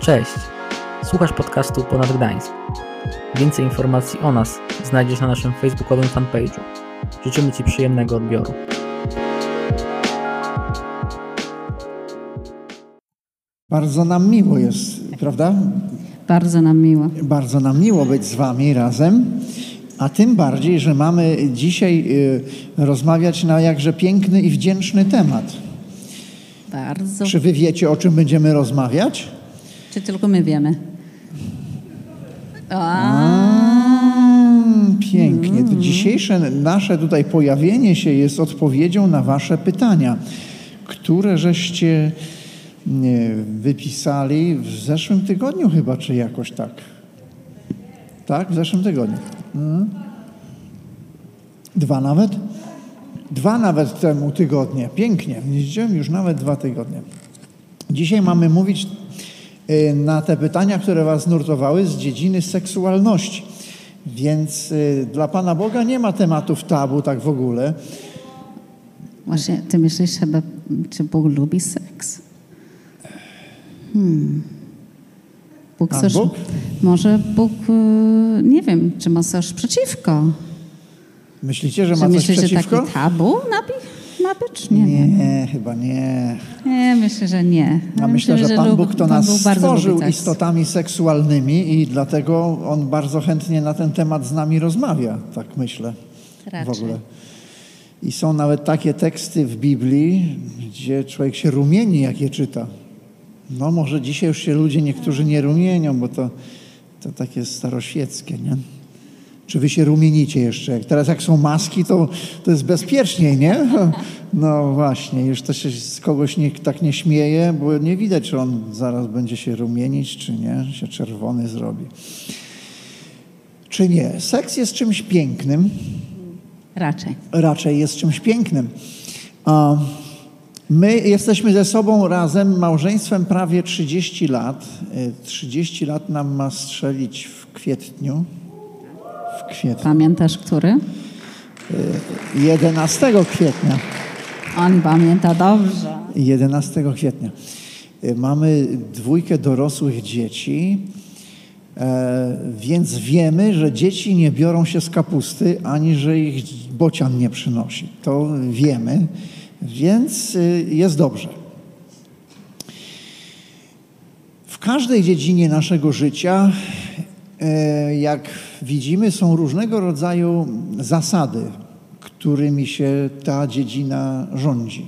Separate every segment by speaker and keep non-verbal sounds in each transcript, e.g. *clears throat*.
Speaker 1: Cześć! Słuchasz podcastu Ponad Gdańsk. Więcej informacji o nas znajdziesz na naszym facebookowym fanpage'u. Życzymy Ci przyjemnego odbioru.
Speaker 2: Bardzo nam miło jest, prawda?
Speaker 3: Bardzo nam miło.
Speaker 2: Bardzo nam miło być z Wami razem, a tym bardziej, że mamy dzisiaj y, rozmawiać na jakże piękny i wdzięczny temat.
Speaker 3: Bardzo.
Speaker 2: Czy Wy wiecie, o czym będziemy rozmawiać?
Speaker 3: Czy tylko my wiemy?
Speaker 2: Mm, pięknie. To dzisiejsze nasze tutaj pojawienie się jest odpowiedzią na Wasze pytania, które żeście wypisali w zeszłym tygodniu chyba, czy jakoś tak. Tak, w zeszłym tygodniu. Mm. Dwa nawet? Dwa nawet temu tygodnie. Pięknie. Widzicie? Już nawet dwa tygodnie. Dzisiaj mamy mówić y, na te pytania, które Was nurtowały z dziedziny seksualności. Więc y, dla Pana Boga nie ma tematów tabu tak w ogóle.
Speaker 3: Właśnie, ty myślisz chyba, czy Bóg lubi seks? Hmm. Bóg
Speaker 2: A
Speaker 3: coś,
Speaker 2: Bóg?
Speaker 3: Może Bóg, y, nie wiem, czy ma coś przeciwko?
Speaker 2: Myślicie, że
Speaker 3: Czy
Speaker 2: ma coś
Speaker 3: myślisz, że
Speaker 2: przeciwko?
Speaker 3: taki tabu ma, bi- ma być? Nie, nie.
Speaker 2: Nie, chyba nie.
Speaker 3: nie myślę, że nie.
Speaker 2: Ja myślę, że Pan
Speaker 3: lub-
Speaker 2: Bóg to
Speaker 3: Pan
Speaker 2: nas
Speaker 3: Bóg
Speaker 2: stworzył istotami seksualnymi i dlatego On bardzo chętnie na ten temat z nami rozmawia, tak myślę w
Speaker 3: Raczej.
Speaker 2: ogóle. I są nawet takie teksty w Biblii, gdzie człowiek się rumieni, jak je czyta. No może dzisiaj już się ludzie niektórzy nie rumienią, bo to, to takie staroświeckie, nie? Czy wy się rumienicie jeszcze? Teraz jak są maski, to, to jest bezpieczniej, nie? No właśnie, już to się z kogoś nie, tak nie śmieje, bo nie widać, czy on zaraz będzie się rumienić, czy nie, się czerwony zrobi. Czy nie? Seks jest czymś pięknym,
Speaker 3: Raczej.
Speaker 2: raczej jest czymś pięknym. A My jesteśmy ze sobą razem, małżeństwem prawie 30 lat. Y, 30 lat nam ma strzelić w kwietniu. W kwietniu.
Speaker 3: Pamiętasz, który?
Speaker 2: 11 kwietnia.
Speaker 3: On pamięta dobrze.
Speaker 2: 11 kwietnia. Y, Mamy dwójkę dorosłych dzieci, e, więc wiemy, że dzieci nie biorą się z kapusty, ani że ich bocian nie przynosi. To wiemy, więc y, jest dobrze. W każdej dziedzinie naszego życia, jak widzimy, są różnego rodzaju zasady, którymi się ta dziedzina rządzi.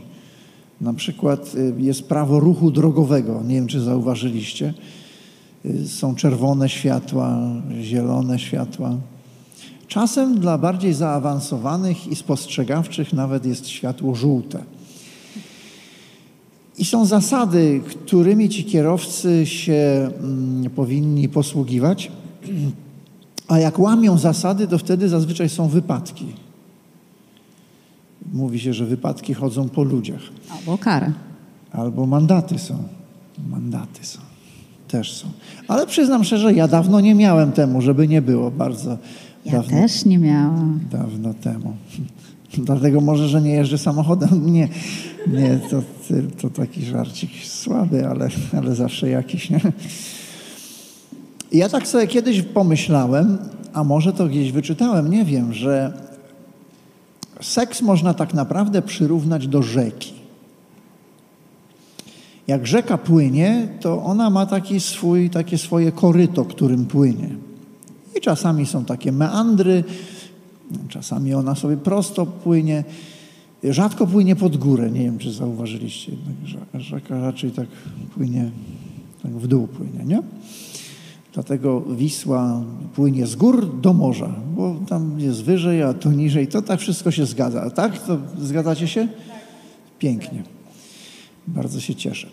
Speaker 2: Na przykład y, jest prawo ruchu drogowego. Nie wiem, czy zauważyliście. Y, Są czerwone światła, zielone światła. Czasem dla bardziej zaawansowanych i spostrzegawczych nawet jest światło żółte. I są zasady, którymi ci kierowcy się mm, powinni posługiwać. *clears throat* A jak łamią zasady, to wtedy zazwyczaj są wypadki. Mówi się, że wypadki chodzą po ludziach.
Speaker 3: Albo karę.
Speaker 2: Albo mandaty są. Mandaty są. Też są. Ale przyznam szczerze, ja dawno nie miałem temu, żeby nie było. Bardzo
Speaker 3: Ja
Speaker 2: dawno,
Speaker 3: też nie miałam.
Speaker 2: dawno temu. *laughs* Dlatego może, że nie jeżdżę samochodem. *laughs* Nie, nie to, to taki żarcik słaby, ale, ale zawsze jakiś. Nie? Ja tak sobie kiedyś pomyślałem, a może to gdzieś wyczytałem, nie wiem, że seks można tak naprawdę przyrównać do rzeki. Jak rzeka płynie, to ona ma taki swój, takie swoje koryto, którym płynie. I czasami są takie meandry, czasami ona sobie prosto płynie. Rzadko płynie pod górę. Nie wiem, czy zauważyliście. Jednak rze- Rzeka raczej tak płynie, tak w dół płynie, nie? Dlatego Wisła płynie z gór do morza, bo tam jest wyżej, a tu niżej. To tak wszystko się zgadza. Tak? To zgadzacie się? Pięknie. Bardzo się cieszę.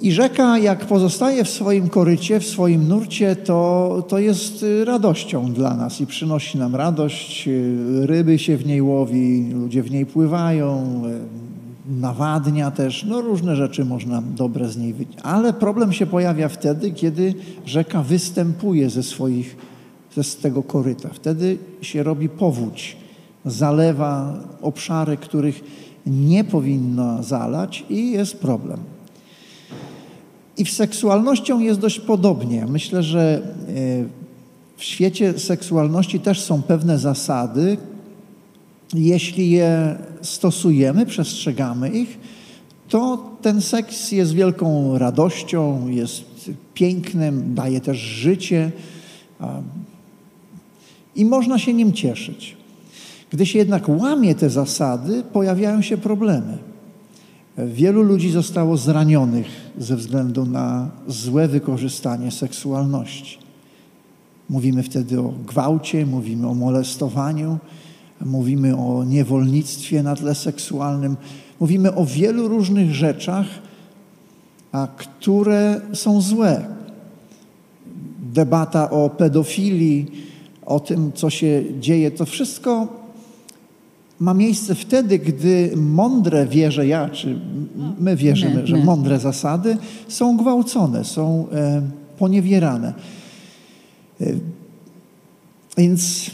Speaker 2: I rzeka, jak pozostaje w swoim korycie, w swoim nurcie, to, to jest y, radością dla nas i przynosi nam radość. Y, Ryby się w niej łowi, ludzie w niej pływają, y, nawadnia też. No różne rzeczy można dobre z niej wyciągnąć. Ale problem się pojawia wtedy, kiedy rzeka występuje ze swoich, ze z tego koryta. Wtedy się robi powódź, zalewa obszary, których nie powinno zalać i jest problem. I w seksualnością jest dość podobnie. Myślę, że e, w świecie seksualności też są pewne zasady. Jeśli je stosujemy, przestrzegamy ich, to ten seks jest wielką radością, jest pięknym, daje też życie i można się nim cieszyć. Gdy się jednak łamie te zasady, pojawiają się problemy. Wielu ludzi zostało zranionych ze względu na złe wykorzystanie seksualności. Mówimy wtedy o gwałcie, mówimy o molestowaniu, mówimy o niewolnictwie na tle seksualnym, mówimy o wielu różnych rzeczach, a które są złe. Debata o pedofilii, o tym, co się dzieje, to wszystko ma miejsce wtedy, gdy mądre wierzę ja, czy my wierzymy,
Speaker 3: my,
Speaker 2: że
Speaker 3: my.
Speaker 2: mądre zasady są gwałcone, są e, poniewierane. E, więc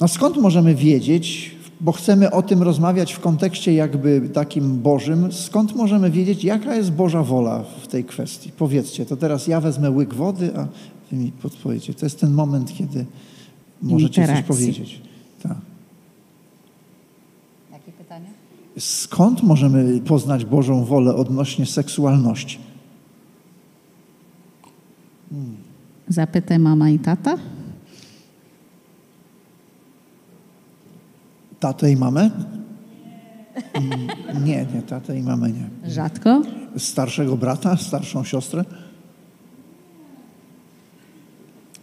Speaker 2: no skąd możemy wiedzieć, bo chcemy o tym rozmawiać w kontekście jakby takim Bożym, skąd możemy wiedzieć, jaka jest Boża wola w tej kwestii? Powiedzcie, to teraz ja wezmę łyk wody, a wy mi podpowiecie. To jest ten moment, kiedy możecie coś powiedzieć. Tak.
Speaker 3: Jakie pytanie?
Speaker 2: Skąd możemy poznać Bożą wolę odnośnie seksualności?
Speaker 3: Zapytaj mama i tata.
Speaker 2: Tatę i mamę? Mm, Nie, nie, tatę i mamę nie.
Speaker 3: Rzadko.
Speaker 2: Starszego brata, starszą siostrę?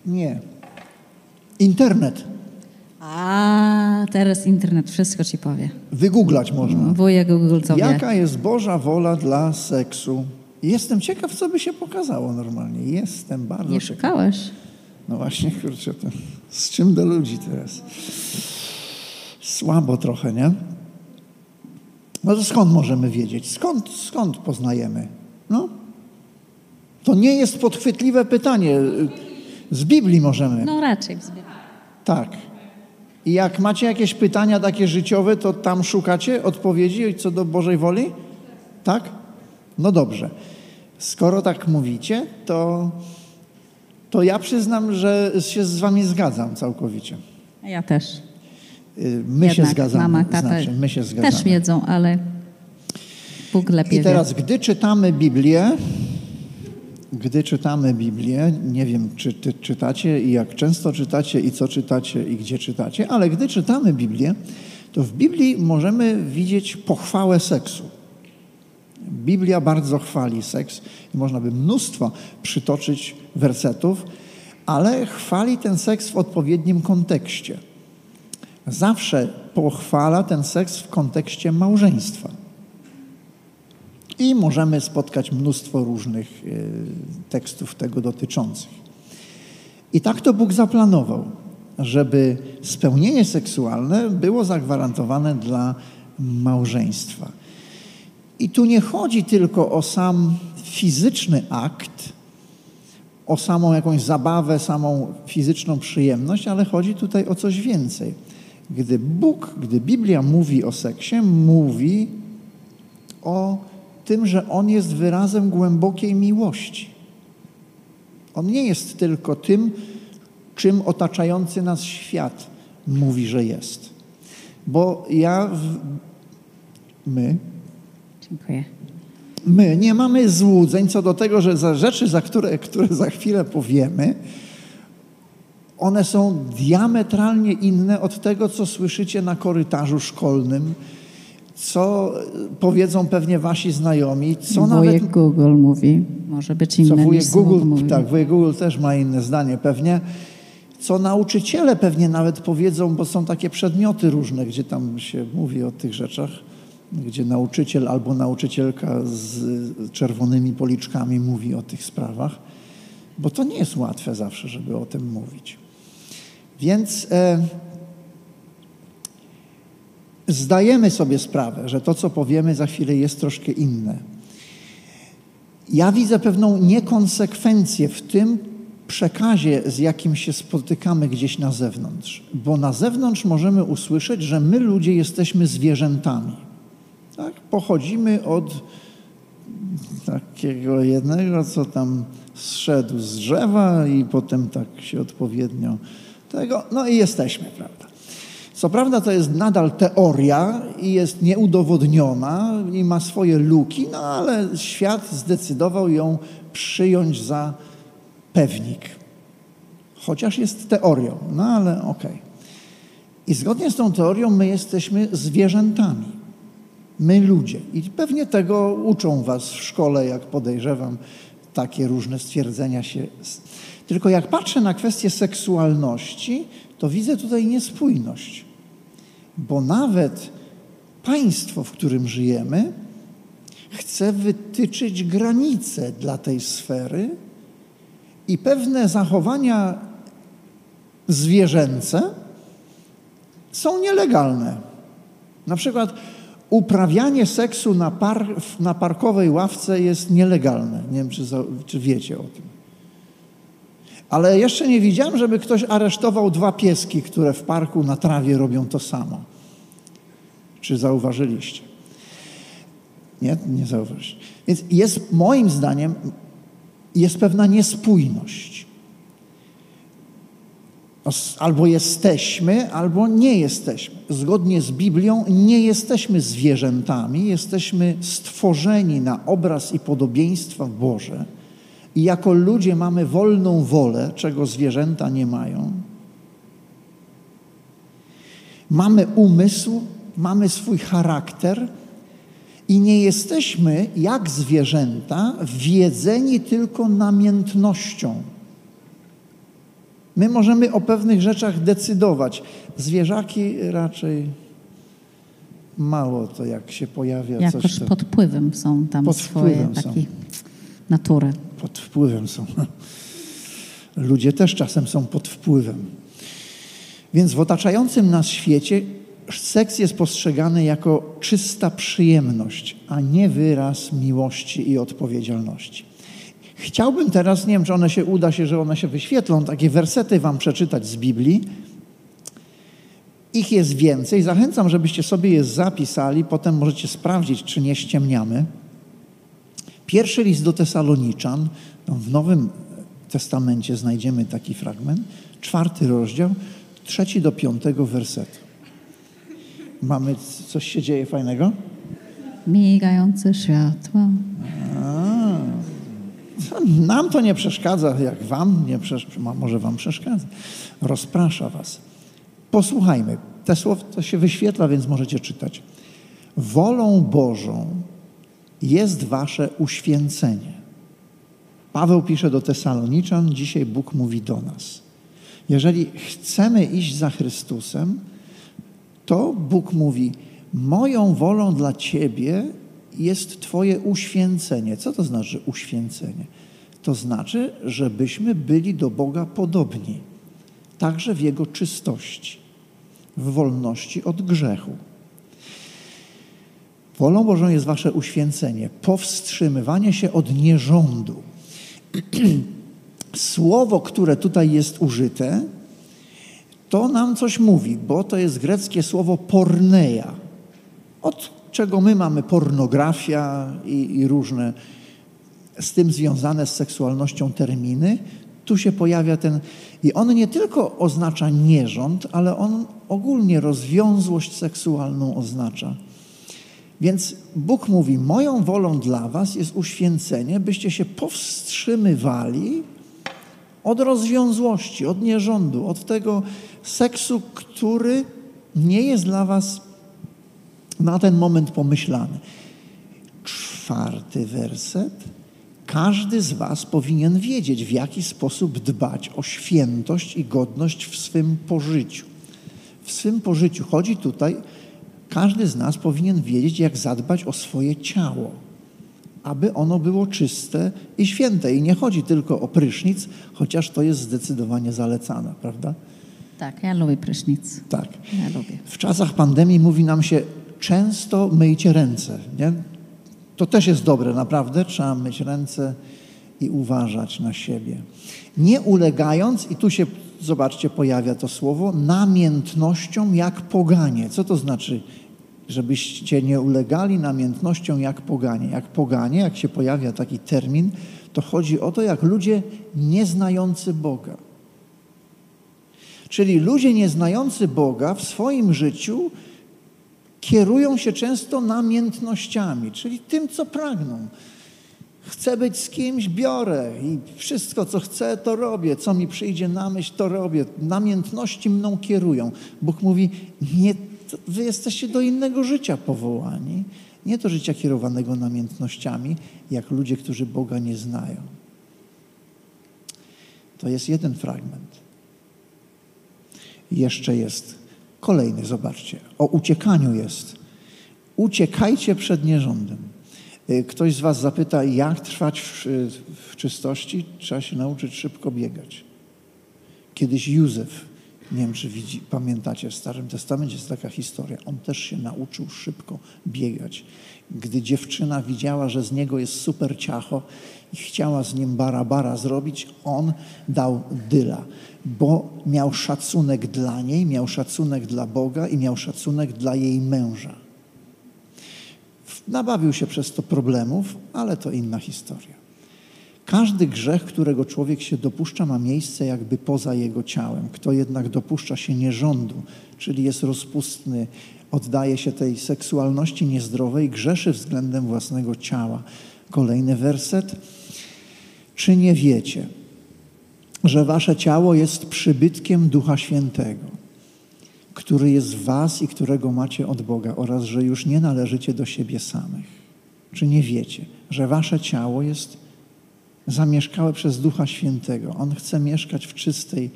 Speaker 2: Nie. Internet.
Speaker 3: A teraz internet wszystko ci powie.
Speaker 2: Wygooglać można.
Speaker 3: Wujek Google co.
Speaker 2: Jaka jest Boża wola dla seksu? Jestem ciekaw, co by się pokazało normalnie. Jestem bardzo
Speaker 3: Nie
Speaker 2: ciekaw.
Speaker 3: szukałeś?
Speaker 2: No właśnie, kurczę, to z czym do ludzi teraz? Słabo trochę, nie? No to skąd możemy wiedzieć? Skąd, skąd poznajemy? No, to nie jest podchwytliwe pytanie. Z Biblii możemy.
Speaker 3: No raczej. w zbyt-
Speaker 2: Tak. I jak macie jakieś pytania takie życiowe, to tam szukacie odpowiedzi co do Bożej woli? Tak? No dobrze. Skoro tak mówicie, to, to ja przyznam, że się z wami zgadzam całkowicie.
Speaker 3: A Ja też.
Speaker 2: Y, My się
Speaker 3: Jednak
Speaker 2: zgadzamy.
Speaker 3: Mama, tata
Speaker 2: znaczy, my się zgadzamy.
Speaker 3: też wiedzą, ale Bóg lepiej
Speaker 2: I teraz,
Speaker 3: wie.
Speaker 2: gdy czytamy Biblię, gdy czytamy Biblię, nie wiem, czy ty czytacie i jak często czytacie i co czytacie i gdzie czytacie, ale gdy czytamy Biblię, to w Biblii możemy widzieć pochwałę seksu. Biblia bardzo chwali seks i można by mnóstwo przytoczyć wersetów, ale chwali ten seks w odpowiednim kontekście. Zawsze pochwala ten seks w kontekście małżeństwa. I możemy spotkać mnóstwo różnych e, tekstów tego dotyczących. I tak to Bóg zaplanował, żeby spełnienie seksualne było zagwarantowane dla małżeństwa. I tu nie chodzi tylko o sam fizyczny akt, o samą jakąś zabawę, samą fizyczną przyjemność, ale chodzi tutaj o coś więcej. Gdy Bóg, gdy Biblia mówi o seksie, mówi o tym, że on jest wyrazem głębokiej miłości. On nie jest tylko tym, czym otaczający nas świat mówi, że jest. Bo ja, w, my,
Speaker 3: Dziękuję.
Speaker 2: my nie mamy złudzeń co do tego, że za rzeczy, za które, które za chwilę powiemy, one są diametralnie inne od tego, co słyszycie na korytarzu szkolnym, co powiedzą pewnie wasi znajomi, co
Speaker 3: Wujek
Speaker 2: nawet
Speaker 3: Google mówi. Może być inne
Speaker 2: co wujek Google,
Speaker 3: mówi.
Speaker 2: tak, wujek Google też ma inne zdanie pewnie, co nauczyciele pewnie nawet powiedzą, bo są takie przedmioty różne, gdzie tam się mówi o tych rzeczach, gdzie nauczyciel albo nauczycielka z czerwonymi policzkami mówi o tych sprawach, bo to nie jest łatwe zawsze, żeby o tym mówić. Więc e, zdajemy sobie sprawę, że to, co powiemy za chwilę jest troszkę inne. Ja widzę pewną niekonsekwencję w tym przekazie, z jakim się spotykamy gdzieś na zewnątrz, bo na zewnątrz możemy usłyszeć, że my ludzie jesteśmy zwierzętami. Tak? Pochodzimy od takiego jednego, co tam zszedł z drzewa i potem tak się odpowiednio tego, no i jesteśmy, prawda. Co prawda to jest nadal teoria i jest nieudowodniona i ma swoje luki, no ale świat zdecydował ją przyjąć za pewnik. Chociaż jest teorią, no ale okej. Okay. I zgodnie z tą teorią my jesteśmy zwierzętami. My ludzie. I pewnie tego uczą was w szkole, jak podejrzewam, takie różne stwierdzenia się. Tylko jak patrzę na kwestię seksualności, to widzę tutaj niespójność. Bo nawet państwo, w którym żyjemy, chce wytyczyć granice dla tej sfery i pewne zachowania zwierzęce są nielegalne. Na przykład uprawianie seksu na, par, na parkowej ławce jest nielegalne. Nie wiem, czy, czy wiecie o tym. Ale jeszcze nie widziałem, żeby ktoś aresztował dwa pieski, które w parku na trawie robią to samo. Czy zauważyliście? Nie, nie zauważyliście. Więc jest, moim zdaniem, jest pewna niespójność. Albo jesteśmy, albo nie jesteśmy. Zgodnie z Biblią nie jesteśmy zwierzętami, jesteśmy stworzeni na obraz i podobieństwa Boże. I jako ludzie mamy wolną wolę, czego zwierzęta nie mają. Mamy umysł, mamy swój charakter i nie jesteśmy jak zwierzęta wiedzeni tylko namiętnością. My możemy o pewnych rzeczach decydować. Zwierzaki raczej mało to, jak się pojawia
Speaker 3: Jakoś
Speaker 2: coś. To...
Speaker 3: pod wpływem są tam
Speaker 2: pod
Speaker 3: swoje takie natury.
Speaker 2: Pod wpływem są. *laughs* Ludzie też czasem są pod wpływem. Więc w otaczającym nas świecie seks jest postrzegany jako czysta przyjemność, a nie wyraz miłości i odpowiedzialności. Chciałbym teraz, nie wiem, czy one się uda się, że one się wyświetlą, takie wersety wam przeczytać z Biblii. Ich jest więcej. Zachęcam, żebyście sobie je zapisali. Potem możecie sprawdzić, czy nie ściemniamy. Pierwszy list do Tesaloniczan. W Nowym Testamencie znajdziemy taki fragment. Czwarty rozdział, trzeci do piątego wersetu. Mamy, coś się dzieje fajnego?
Speaker 3: Migające światło.
Speaker 2: A, nam to nie przeszkadza, jak wam nie przeszkadza, może wam przeszkadza. Rozprasza was. Posłuchajmy. Te słowa to się wyświetla, więc możecie czytać. Wolą Bożą jest wasze uświęcenie. Paweł pisze do Tesaloniczan, dzisiaj Bóg mówi do nas. Jeżeli chcemy iść za Chrystusem, to Bóg mówi: Moją wolą dla ciebie jest Twoje uświęcenie. Co to znaczy uświęcenie? To znaczy, żebyśmy byli do Boga podobni, także w Jego czystości, w wolności od grzechu. Wolą Bożą jest Wasze uświęcenie, powstrzymywanie się od nierządu. *clears throat* Słowo, które tutaj jest użyte, to nam coś mówi, bo to jest greckie słowo porneia. Od czego my mamy pornografia i, i różne z tym związane z seksualnością terminy, tu się pojawia ten. I on nie tylko oznacza nierząd, ale on ogólnie rozwiązłość seksualną oznacza. Więc Bóg mówi: Moją wolą dla Was jest uświęcenie, byście się powstrzymywali od rozwiązłości, od nierządu, od tego seksu, który nie jest dla Was na ten moment pomyślany. Czwarty werset. Każdy z Was powinien wiedzieć, w jaki sposób dbać o świętość i godność w swym pożyciu. W swym pożyciu chodzi tutaj, każdy z nas powinien wiedzieć, jak zadbać o swoje ciało, aby ono było czyste i święte. I nie chodzi tylko o prysznic, chociaż to jest zdecydowanie zalecane, prawda?
Speaker 3: Tak, ja lubię prysznic.
Speaker 2: Tak.
Speaker 3: Ja lubię.
Speaker 2: W czasach pandemii mówi nam się, często myjcie ręce. Nie? To też jest dobre, naprawdę. Trzeba myć ręce i uważać na siebie. Nie ulegając, i tu się, zobaczcie, pojawia to słowo, namiętnością jak poganie. Co to znaczy żebyście nie ulegali namiętnościom jak poganie. Jak poganie, jak się pojawia taki termin, to chodzi o to, jak ludzie nieznający Boga. Czyli ludzie nieznający Boga w swoim życiu kierują się często namiętnościami, czyli tym, co pragną. Chcę być z kimś, biorę i wszystko, co chcę, to robię. Co mi przyjdzie na myśl, to robię. Namiętności mną kierują. Bóg mówi, nie, wy jesteście do innego życia powołani. Nie do życia kierowanego namiętnościami, jak ludzie, którzy Boga nie znają. To jest jeden fragment. Jeszcze jest kolejny, zobaczcie. O uciekaniu jest. Uciekajcie przed nierządem. Y, ktoś z Was zapyta, jak trwać w, w czystości? Trzeba się nauczyć szybko biegać. Kiedyś Józef, nie wiem czy widzi, pamiętacie, w Starym Testamencie jest taka historia. On też się nauczył szybko biegać. Gdy dziewczyna widziała, że z niego jest super ciacho i chciała z nim bara-bara zrobić, on dał dyla, bo miał szacunek dla niej, miał szacunek dla Boga i miał szacunek dla jej męża. Nabawił się przez to problemów, ale to inna historia. Każdy grzech, którego człowiek się dopuszcza, ma miejsce jakby poza jego ciałem. Kto jednak dopuszcza się nierządu, czyli jest rozpustny, oddaje się tej seksualności niezdrowej, grzeszy względem własnego ciała. Kolejny werset. Czy nie wiecie, że wasze ciało jest przybytkiem Ducha Świętego? który jest w was i którego macie od Boga oraz, że już nie należycie do siebie samych. Czy nie wiecie, że wasze ciało jest zamieszkałe przez Ducha Świętego? On chce mieszkać w czystej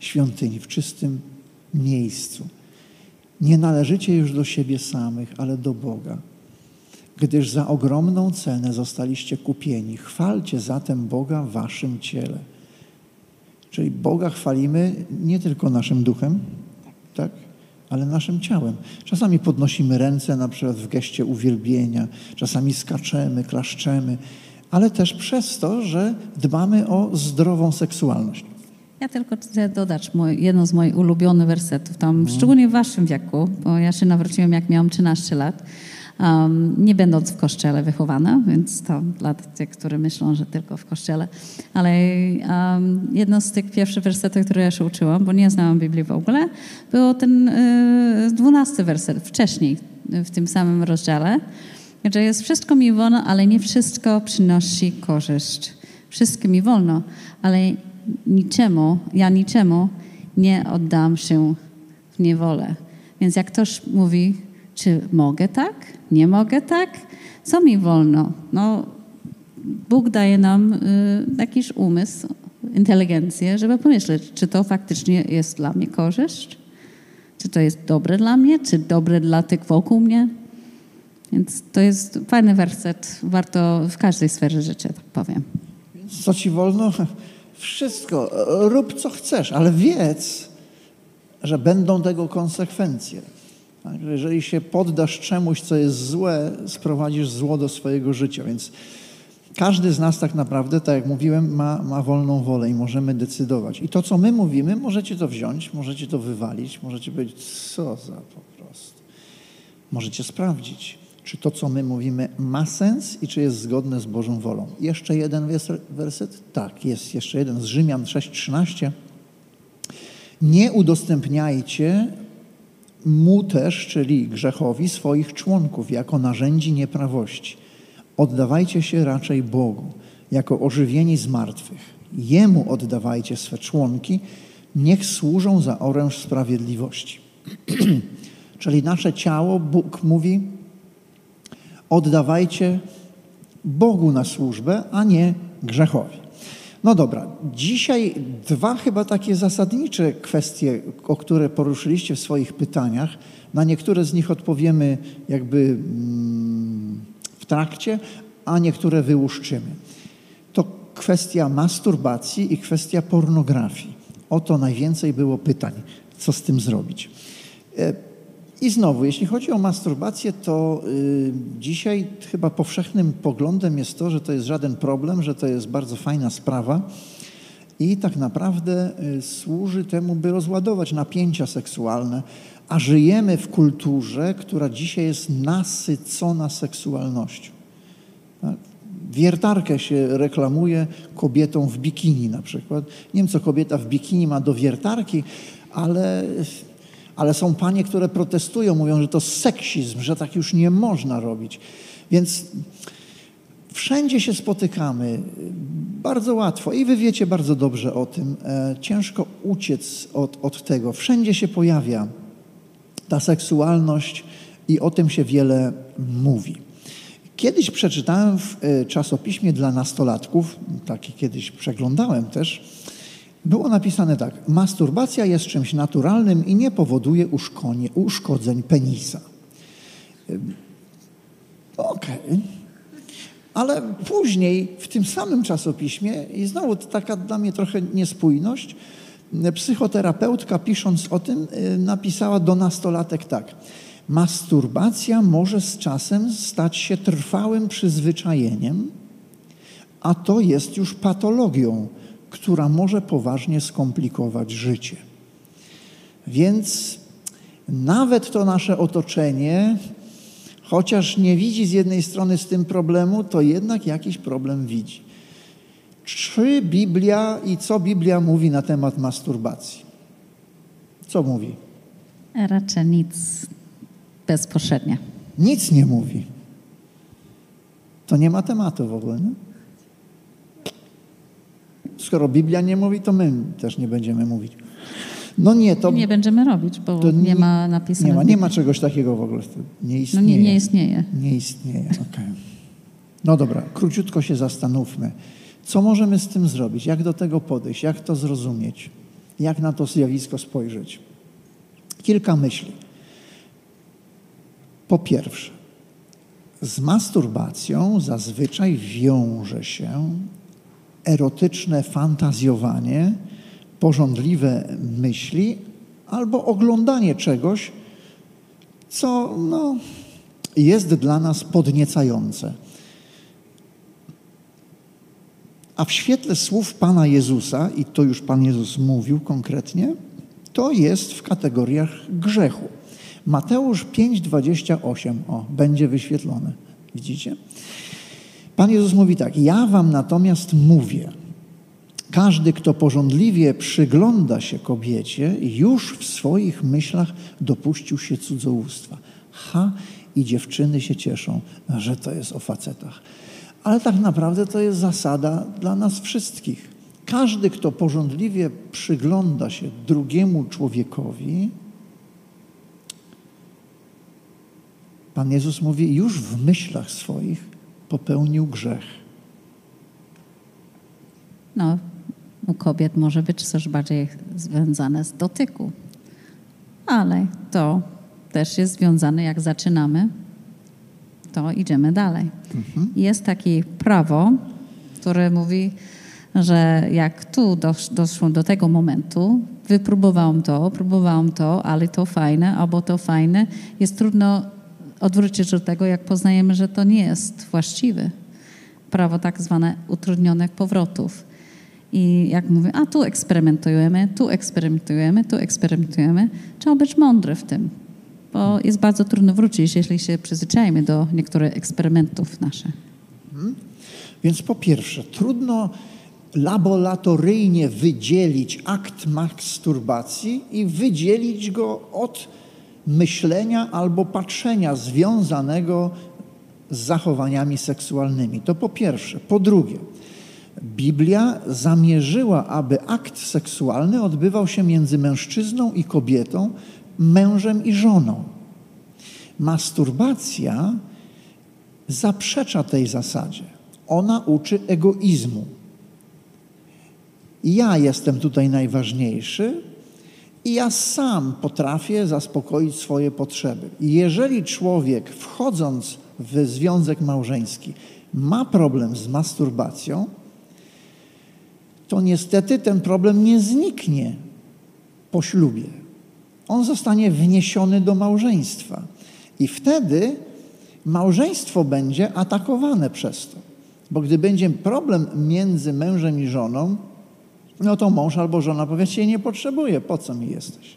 Speaker 2: świątyni, w czystym miejscu. Nie należycie już do siebie samych, ale do Boga. Gdyż za ogromną cenę zostaliście kupieni. Chwalcie zatem Boga w waszym ciele. Czyli Boga chwalimy nie tylko naszym duchem, tak? ale naszym ciałem. Czasami podnosimy ręce na przykład w geście uwielbienia, czasami skaczemy, klaszczemy, ale też przez to, że dbamy o zdrową seksualność.
Speaker 3: Ja tylko chcę dodać jedno z moich ulubionych wersetów, tam hmm. szczególnie w waszym wieku, bo ja się nawróciłem jak miałam 13 lat um, nie będąc w kościele wychowana, więc to dla tych, którzy myślą, że tylko w kościele. Ale um, jedno z tych pierwszych wersetów, które ja się uczyłam, bo nie znałam Biblii w ogóle, było ten y, dwunasty werset, wcześniej w tym samym rozdziale, że jest wszystko mi wolno, ale nie wszystko przynosi korzyść. Wszystko mi wolno, ale niczemu, ja niczemu nie oddam się w niewolę. Więc jak ktoś mówi, czy mogę tak? Nie mogę tak? Co mi wolno? No, Bóg daje nam y, jakiś umysł, inteligencję, żeby pomyśleć, czy to faktycznie jest dla mnie korzyść? Czy to jest dobre dla mnie? Czy dobre dla tych wokół mnie? Więc to jest fajny werset. Warto w każdej sferze życia, tak powiem.
Speaker 2: Co ci wolno? Wszystko. Rób co chcesz, ale wiedz, że będą tego konsekwencje. Jeżeli się poddasz czemuś, co jest złe, sprowadzisz zło do swojego życia. Więc każdy z nas tak naprawdę, tak jak mówiłem, ma, ma wolną wolę i możemy decydować. I to, co my mówimy, możecie to wziąć, możecie to wywalić, możecie powiedzieć, co za po prostu. Możecie sprawdzić, czy to, co my mówimy, ma sens i czy jest zgodne z Bożą wolą. Jeszcze jeden werset? Tak, jest jeszcze jeden z Rzymian 6:13. Nie udostępniajcie mu też, czyli grzechowi, swoich członków jako narzędzi nieprawości. Oddawajcie się raczej Bogu, jako ożywieni z martwych. Jemu oddawajcie swe członki, niech służą za oręż sprawiedliwości. *clears throat* czyli nasze ciało, Bóg mówi, oddawajcie Bogu na służbę, a nie grzechowi. No dobra, dzisiaj dwa chyba takie zasadnicze kwestie, o które poruszyliście w swoich pytaniach. Na niektóre z nich odpowiemy jakby mm, w trakcie, a niektóre wyłuszczymy. To kwestia masturbacji i kwestia pornografii. O to najwięcej było pytań, co z tym zrobić. I znowu, jeśli chodzi o masturbację, to y, dzisiaj chyba powszechnym poglądem jest to, że to jest żaden problem, że to jest bardzo fajna sprawa i tak naprawdę y, służy temu, by rozładować napięcia seksualne, a żyjemy w kulturze, która dzisiaj jest nasycona seksualnością. Tak? Wiertarkę się reklamuje kobietą w bikini na przykład. Nie wiem, co kobieta w bikini ma do wiertarki, ale, ale są panie, które protestują, mówią, że to seksizm, że tak już nie można robić. Więc wszędzie się spotykamy, bardzo łatwo i wy wiecie bardzo dobrze o tym. E, ciężko uciec od, od tego. Wszędzie się pojawia ta seksualność i o tym się wiele mówi. Kiedyś przeczytałem w e, czasopiśmie dla nastolatków, taki kiedyś przeglądałem też, było napisane tak: Masturbacja jest czymś naturalnym i nie powoduje uszkodzeń penisa. Okej. Okay. Ale później w tym samym czasopiśmie, i znowu taka dla mnie trochę niespójność, psychoterapeutka pisząc o tym e, napisała do nastolatek tak. Masturbacja może z czasem stać się trwałym przyzwyczajeniem, a to jest już patologią, która może poważnie skomplikować życie. Więc nawet to nasze otoczenie, chociaż nie widzi z jednej strony z tym problemu, to jednak jakiś problem widzi. Czy Biblia i co Biblia mówi na temat masturbacji? Co mówi?
Speaker 3: Raczej nic bezpośrednio.
Speaker 2: Nic nie mówi. To nie ma tematu w ogóle. Nie? Skoro Biblia nie mówi, to my też nie będziemy mówić.
Speaker 3: No nie, to... Nie będziemy robić, bo nie, nie, ma napisane.
Speaker 2: Nie ma, nie ma czegoś takiego w ogóle. Nie istnieje.
Speaker 3: No nie, nie istnieje.
Speaker 2: Nie istnieje. Okay. No dobra, króciutko się zastanówmy. Co możemy z tym zrobić? Jak do tego podejść? Jak to zrozumieć? Jak na to zjawisko spojrzeć? Kilka myśli. Po pierwsze, z masturbacją zazwyczaj wiąże się erotyczne fantazjowanie, porządliwe myśli albo oglądanie czegoś, co no, jest dla nas podniecające. A w świetle słów Pana Jezusa, i to już Pan Jezus mówił konkretnie, to jest w kategoriach grzechu. Mateusz 5:28, o, będzie wyświetlone. Widzicie? Pan Jezus mówi tak: Ja wam natomiast mówię, każdy, kto porządliwie przygląda się kobiecie, już w swoich myślach dopuścił się cudzołóstwa. Ha, i dziewczyny się cieszą, że to jest o facetach. Ale tak naprawdę to jest zasada dla nas wszystkich. Każdy, kto porządliwie przygląda się drugiemu człowiekowi, Pan Jezus mówi, już w myślach swoich popełnił grzech.
Speaker 3: No, u kobiet może być coś bardziej związane z dotyku, ale to też jest związane, jak zaczynamy, to idziemy dalej. Mhm. Jest takie prawo, które mówi, że jak tu dosz, doszło do tego momentu, wypróbowałam to, próbowałam to, ale to fajne, albo to fajne, jest trudno odwrócić do tego, jak poznajemy, że to nie jest właściwe. Prawo tak zwane utrudnionych powrotów. I jak mówię, a tu eksperymentujemy, tu eksperymentujemy, tu eksperymentujemy, trzeba być mądry w tym, bo jest bardzo trudno wrócić, jeśli się przyzwyczajemy do niektórych eksperymentów naszych. Hmm.
Speaker 2: Więc po pierwsze, trudno laboratoryjnie wydzielić akt masturbacji i wydzielić go od myślenia albo patrzenia związanego z zachowaniami seksualnymi. To po pierwsze. Po drugie, Biblia zamierzyła, aby akt seksualny odbywał się między mężczyzną i kobietą, mężem i żoną. Masturbacja zaprzecza tej zasadzie. Ona uczy egoizmu. Ja jestem tutaj najważniejszy, i ja sam potrafię zaspokoić swoje potrzeby. Jeżeli człowiek, wchodząc w związek małżeński, ma problem z masturbacją, to niestety ten problem nie zniknie po ślubie. On zostanie wniesiony do małżeństwa. I wtedy małżeństwo będzie atakowane przez to. Bo gdy będzie problem między mężem i żoną, no to mąż albo żona powie, się nie potrzebuje, po co mi jesteś?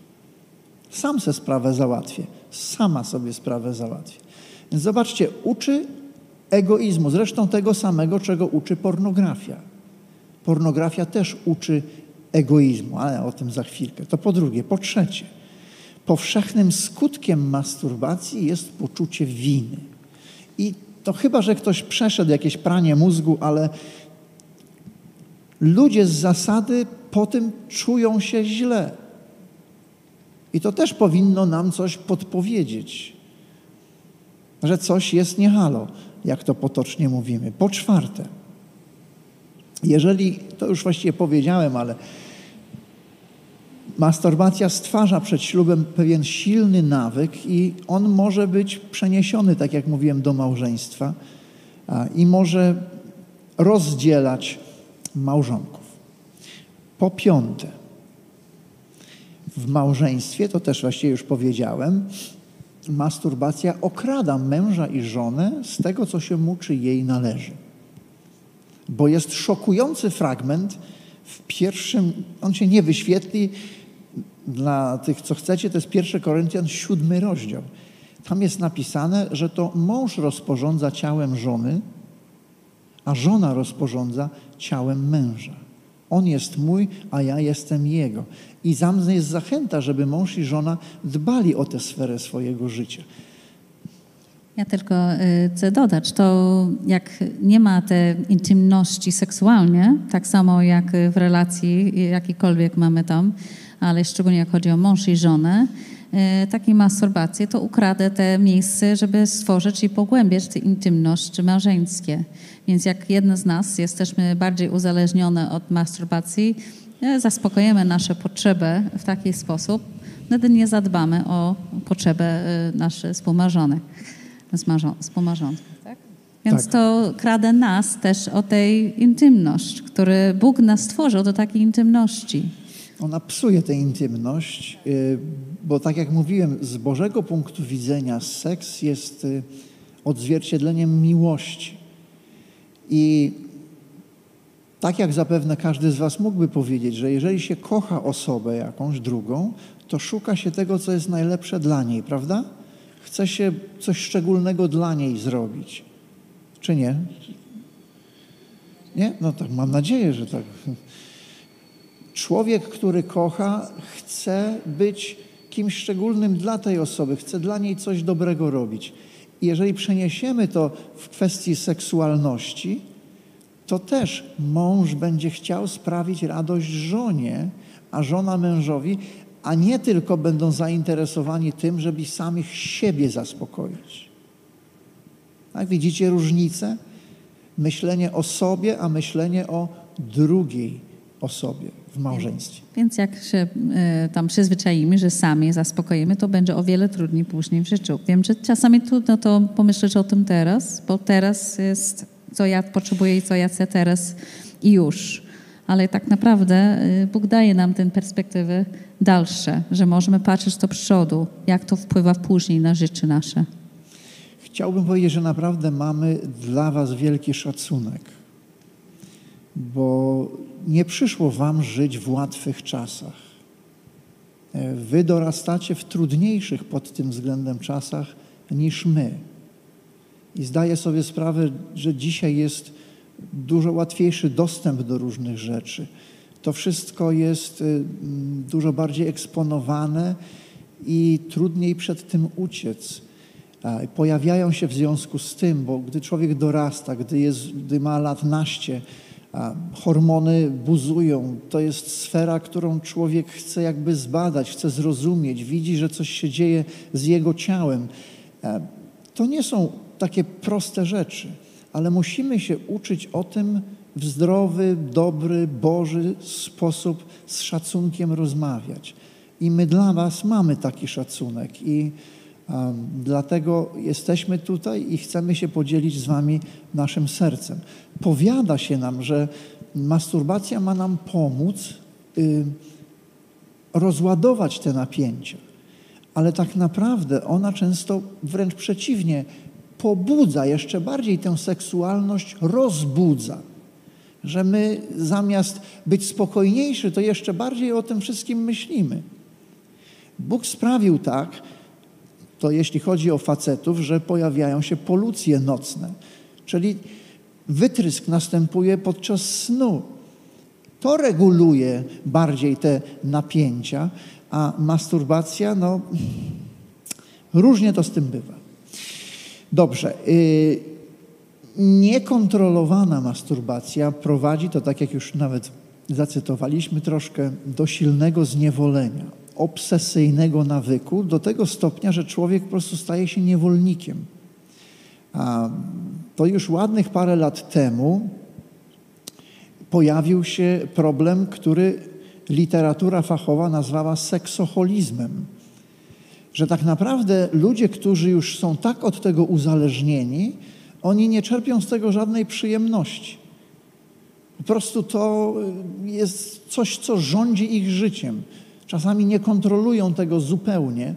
Speaker 2: Sam se sprawę załatwię. Sama sobie sprawę załatwię. Więc zobaczcie, uczy egoizmu, zresztą tego samego, czego uczy pornografia. Pornografia też uczy egoizmu, ale o tym za chwilkę. To po drugie. Po trzecie, powszechnym skutkiem masturbacji jest poczucie winy. I to chyba, że ktoś przeszedł jakieś pranie mózgu, ale ludzie z zasady po tym czują się źle. I to też powinno nam coś podpowiedzieć, że coś jest niehalo, jak to potocznie mówimy. Po czwarte, jeżeli, to już właściwie powiedziałem, ale masturbacja stwarza przed ślubem pewien silny nawyk i on może być przeniesiony, tak jak mówiłem, do małżeństwa i może rozdzielać małżonków. Po piąte, w małżeństwie, to też właściwie już powiedziałem, masturbacja okrada męża i żonę z tego, co się mu czy jej należy. Bo jest szokujący fragment w pierwszym, on się nie wyświetli dla tych, co chcecie, to jest 1 Koryntian, siódmy rozdział. Tam jest napisane, że to mąż rozporządza ciałem żony, a żona rozporządza ciałem męża. On jest mój, a ja jestem jego. I za jest zachęta, żeby mąż i żona dbali o tę sferę swojego życia.
Speaker 3: Ja tylko y, chcę dodać, to jak nie ma tej intymności seksualnie, tak samo jak w relacji jakikolwiek mamy tam, ale szczególnie jak chodzi o mąż i żonę, takiej masturbacji, to ukradę te miejsce, żeby stworzyć i pogłębiać tę intymność małżeńskie. Więc jak jedna z nas jesteśmy bardziej uzależnione od masturbacji, y, zaspokojemy nasze potrzeby w taki sposób, wtedy nie zadbamy o potrzeby naszych współmarzonych współmałżonków. Tak? Więc tak. to kradę nas też o tej intymność, który Bóg nas stworzył do takiej intymności.
Speaker 2: Ona psuje tę intymność, y, bo tak jak mówiłem, z Bożego punktu widzenia seks jest y, odzwierciedleniem miłości. I tak jak zapewne każdy z Was mógłby powiedzieć, że jeżeli się kocha osobę jakąś drugą, to szuka się tego, co jest najlepsze dla niej, prawda? chce się coś szczególnego dla niej zrobić. Czy nie? Nie? No tak, mam nadzieję, że tak. Człowiek, który kocha, chce być kimś szczególnym dla tej osoby, chce dla niej coś dobrego robić. I jeżeli przeniesiemy to w kwestii seksualności, to też mąż będzie chciał sprawić radość żonie, a żona mężowi, a nie tylko będą zainteresowani tym, żeby samych siebie zaspokoić. Tak, widzicie różnicę? Myślenie o sobie, a myślenie o drugiej osobie w małżeństwie.
Speaker 3: Więc jak się y, tam przyzwyczaimy, że sami zaspokoimy, to będzie o wiele trudniej później w życiu. Wiem, że czasami trudno to pomyśleć o tym teraz, bo teraz jest, co ja potrzebuję i co ja chcę teraz i już ale tak naprawdę y, Bóg daje nam tę perspektywy dalsze, że możemy patrzeć do przodu, jak to wpływa później na życie nasze.
Speaker 2: Chciałbym powiedzieć, że naprawdę mamy dla Was wielki szacunek, bo nie przyszło Wam żyć w łatwych czasach. E, wy dorastacie w trudniejszych pod tym względem czasach niż my. I zdaję sobie sprawę, że dzisiaj jest dużo łatwiejszy dostęp do różnych rzeczy. To wszystko jest y, dużo bardziej eksponowane i trudniej przed tym uciec. Pojawiają się w związku z tym, bo gdy człowiek dorasta, gdy, jest, gdy ma lat naście, hormony buzują. To jest sfera, którą człowiek chce jakby zbadać, chce zrozumieć, widzi, że coś się dzieje z jego ciałem. To nie są takie proste rzeczy ale musimy się uczyć o tym w zdrowy, dobry, Boży sposób z szacunkiem rozmawiać. I my dla Was mamy taki szacunek i dlatego jesteśmy tutaj i chcemy się podzielić z Wami naszym sercem. Powiada się nam, że masturbacja ma nam pomóc y, rozładować te napięcia, ale tak naprawdę ona często wręcz przeciwnie pobudza jeszcze bardziej tę seksualność, rozbudza. Że my zamiast być spokojniejsi, to jeszcze bardziej o tym wszystkim myślimy. Bóg sprawił tak, to jeśli chodzi o facetów, że pojawiają się polucje nocne, czyli wytrysk następuje podczas snu. To reguluje bardziej te napięcia, a masturbacja, no różnie to z tym bywa. Dobrze. Y, niekontrolowana masturbacja prowadzi, to tak jak już nawet zacytowaliśmy troszkę, do silnego zniewolenia, obsesyjnego nawyku, do tego stopnia, że człowiek po prostu staje się niewolnikiem. A to już ładnych parę lat temu pojawił się problem, który literatura fachowa nazwała seksoholizmem. Że tak naprawdę ludzie, którzy już są tak od tego uzależnieni, oni nie czerpią z tego żadnej przyjemności. Po prostu to jest coś, co rządzi ich życiem. Czasami nie kontrolują tego zupełnie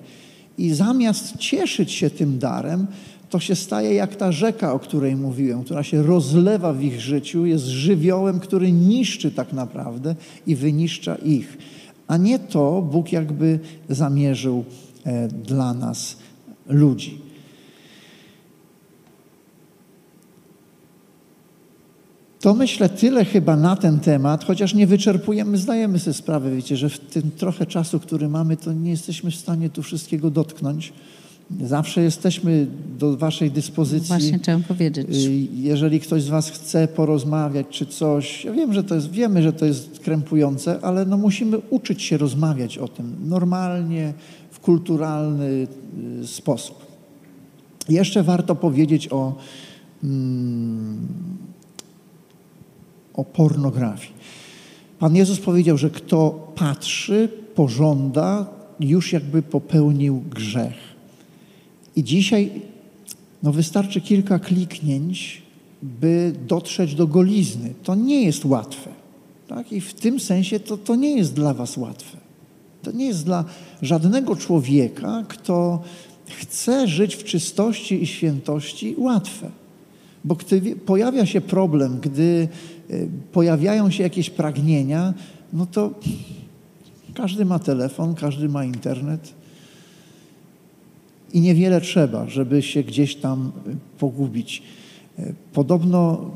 Speaker 2: i zamiast cieszyć się tym darem, to się staje jak ta rzeka, o której mówiłem, która się rozlewa w ich życiu, jest żywiołem, który niszczy tak naprawdę i wyniszcza ich. A nie to Bóg jakby zamierzył e, dla nas ludzi. To myślę tyle chyba na ten temat, chociaż nie wyczerpujemy, zdajemy sobie sprawę, wiecie, że w tym trochę czasu, który mamy, to nie jesteśmy w stanie tu wszystkiego dotknąć. Zawsze jesteśmy do Waszej dyspozycji.
Speaker 3: Właśnie chciałam powiedzieć. Y,
Speaker 2: jeżeli ktoś z Was chce porozmawiać czy coś, ja wiem, że to jest, wiemy, że to jest krępujące, ale no musimy uczyć się rozmawiać o tym normalnie, w kulturalny y, sposób. Jeszcze warto powiedzieć o, mm, o pornografii. Pan Jezus powiedział, że kto patrzy, pożąda, już jakby popełnił grzech. I dzisiaj no wystarczy kilka kliknięć, by dotrzeć do golizny. To nie jest łatwe. Tak? I w tym sensie to, to nie jest dla Was łatwe. To nie jest dla żadnego człowieka, kto chce żyć w czystości i świętości, łatwe. Bo gdy pojawia się problem, gdy y, pojawiają się jakieś pragnienia, no to każdy ma telefon, każdy ma internet, i niewiele trzeba, żeby się gdzieś tam y, pogubić. Y, podobno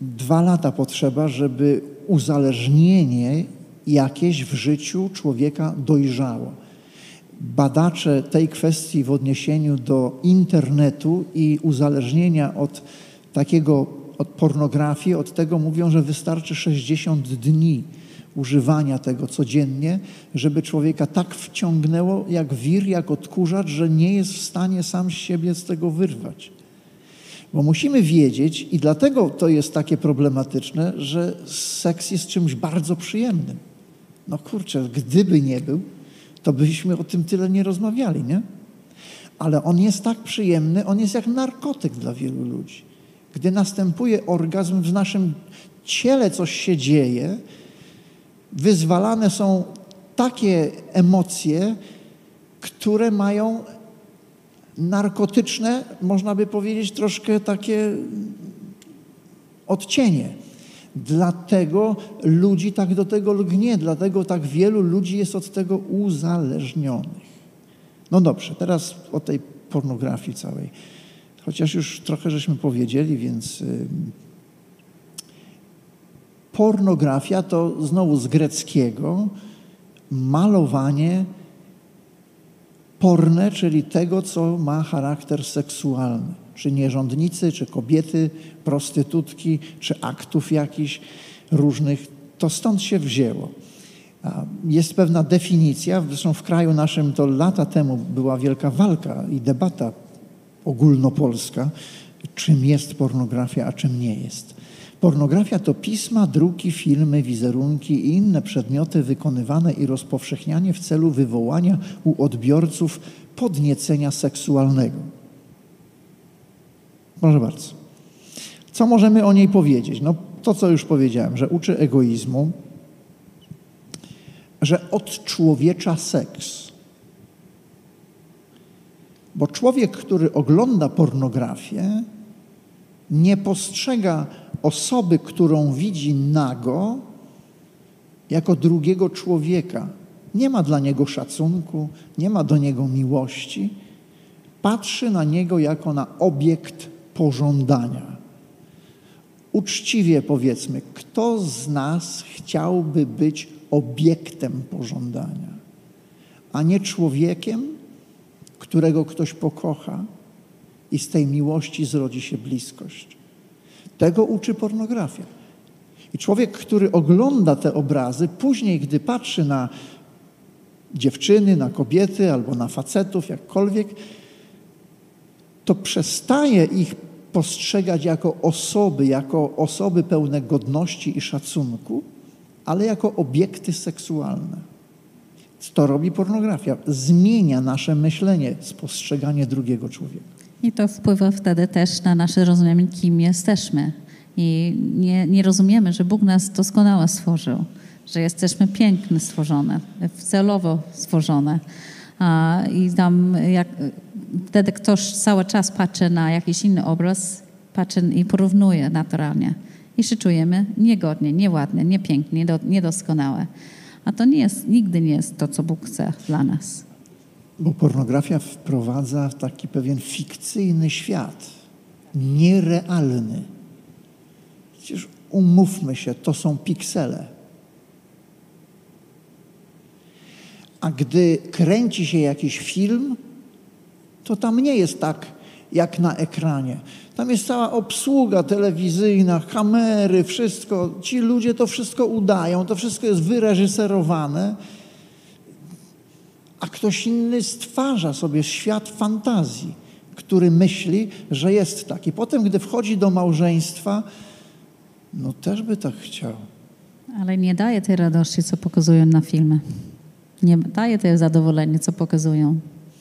Speaker 2: dwa lata potrzeba, żeby uzależnienie jakieś w życiu człowieka dojrzało. Badacze tej kwestii w odniesieniu do internetu i uzależnienia od takiego, od pornografii, od tego mówią, że wystarczy 60 dni używania tego codziennie, żeby człowieka tak wciągnęło jak wir, jak odkurzacz, że nie jest w stanie sam z siebie z tego wyrwać. Bo musimy wiedzieć, i dlatego to jest takie problematyczne, że seks jest czymś bardzo przyjemnym. No kurczę, gdyby nie był, to byśmy o tym tyle nie rozmawiali, nie? Ale on jest tak przyjemny, on jest jak narkotyk dla wielu ludzi. Gdy następuje orgazm, w naszym ciele coś się dzieje, wyzwalane są takie emocje, które mają narkotyczne, można by powiedzieć, troszkę takie odcienie. Dlatego ludzi tak do tego lgnie, dlatego tak wielu ludzi jest od tego uzależnionych. No dobrze, teraz o tej pornografii całej. Chociaż już trochę żeśmy powiedzieli, więc pornografia to znowu z greckiego malowanie porne, czyli tego, co ma charakter seksualny. Czy nierządnicy, czy kobiety, prostytutki, czy aktów jakichś różnych. To stąd się wzięło. Jest pewna definicja, zresztą w kraju naszym to lata temu była wielka walka i debata ogólnopolska, czym jest pornografia, a czym nie jest. Pornografia to pisma, druki, filmy, wizerunki i inne przedmioty wykonywane i rozpowszechnianie w celu wywołania u odbiorców podniecenia seksualnego. Proszę bardzo. Co możemy o niej powiedzieć? No to, co już powiedziałem, że uczy egoizmu, że odczłowiecza seks. Bo człowiek, który ogląda pornografię, nie postrzega osoby, którą widzi nago, jako drugiego człowieka. nie ma dla niego szacunku, nie ma do niego miłości. Patrzy na niego jako na obiekt pożądania. Uczciwie powiedzmy, kto z nas chciałby być obiektem pożądania, a nie człowiekiem, którego ktoś pokocha i z tej miłości zrodzi się bliskość. Tego uczy pornografia. I człowiek, który ogląda te obrazy, później, gdy patrzy na dziewczyny, na kobiety albo na facetów, jakkolwiek, to przestaje ich postrzegać jako osoby, jako osoby pełne godności i szacunku, ale jako obiekty seksualne. To robi pornografia. Zmienia nasze myślenie, spostrzeganie drugiego człowieka.
Speaker 3: I to wpływa wtedy też na nasze rozumienie, kim jesteśmy. I nie, nie rozumiemy, że Bóg nas doskonale stworzył, że jesteśmy pięknie stworzone, celowo stworzone. A, I tam jak, wtedy ktoś cały czas patrzy na jakiś inny obraz, patrzy i porównuje naturalnie. I się czujemy niegodnie, nieładnie, niepięknie, niedoskonałe. A to nie jest, nigdy nie jest to, co Bóg chce dla nas.
Speaker 2: Bo pornografia wprowadza w taki pewien fikcyjny świat, nierealny. Przecież umówmy się, to są piksele. A gdy kręci się jakiś film, to tam nie jest tak jak na ekranie. Tam jest cała obsługa telewizyjna, kamery, wszystko. Ci ludzie to wszystko udają, to wszystko jest wyreżyserowane, a ktoś inny stwarza sobie świat fantazji, który myśli, że jest taki. Potem, gdy wchodzi do małżeństwa, no też by tak chciał.
Speaker 3: Ale nie daje tej radości, co pokazują na filmie. Nie daje tej zadowolenia, co pokazują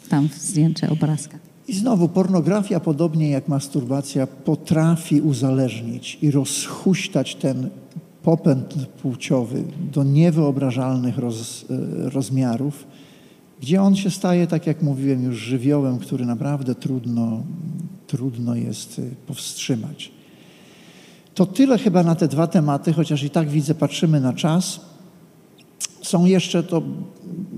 Speaker 3: tam w zdjęcie obrazka.
Speaker 2: I znowu pornografia, podobnie jak masturbacja, potrafi uzależnić i rozhuśtać ten popęd płciowy do niewyobrażalnych roz, e, rozmiarów, gdzie on się staje, tak jak mówiłem, już żywiołem, który naprawdę trudno, trudno jest e, powstrzymać. To tyle chyba na te dwa tematy, chociaż i tak widzę, patrzymy na czas. Są jeszcze to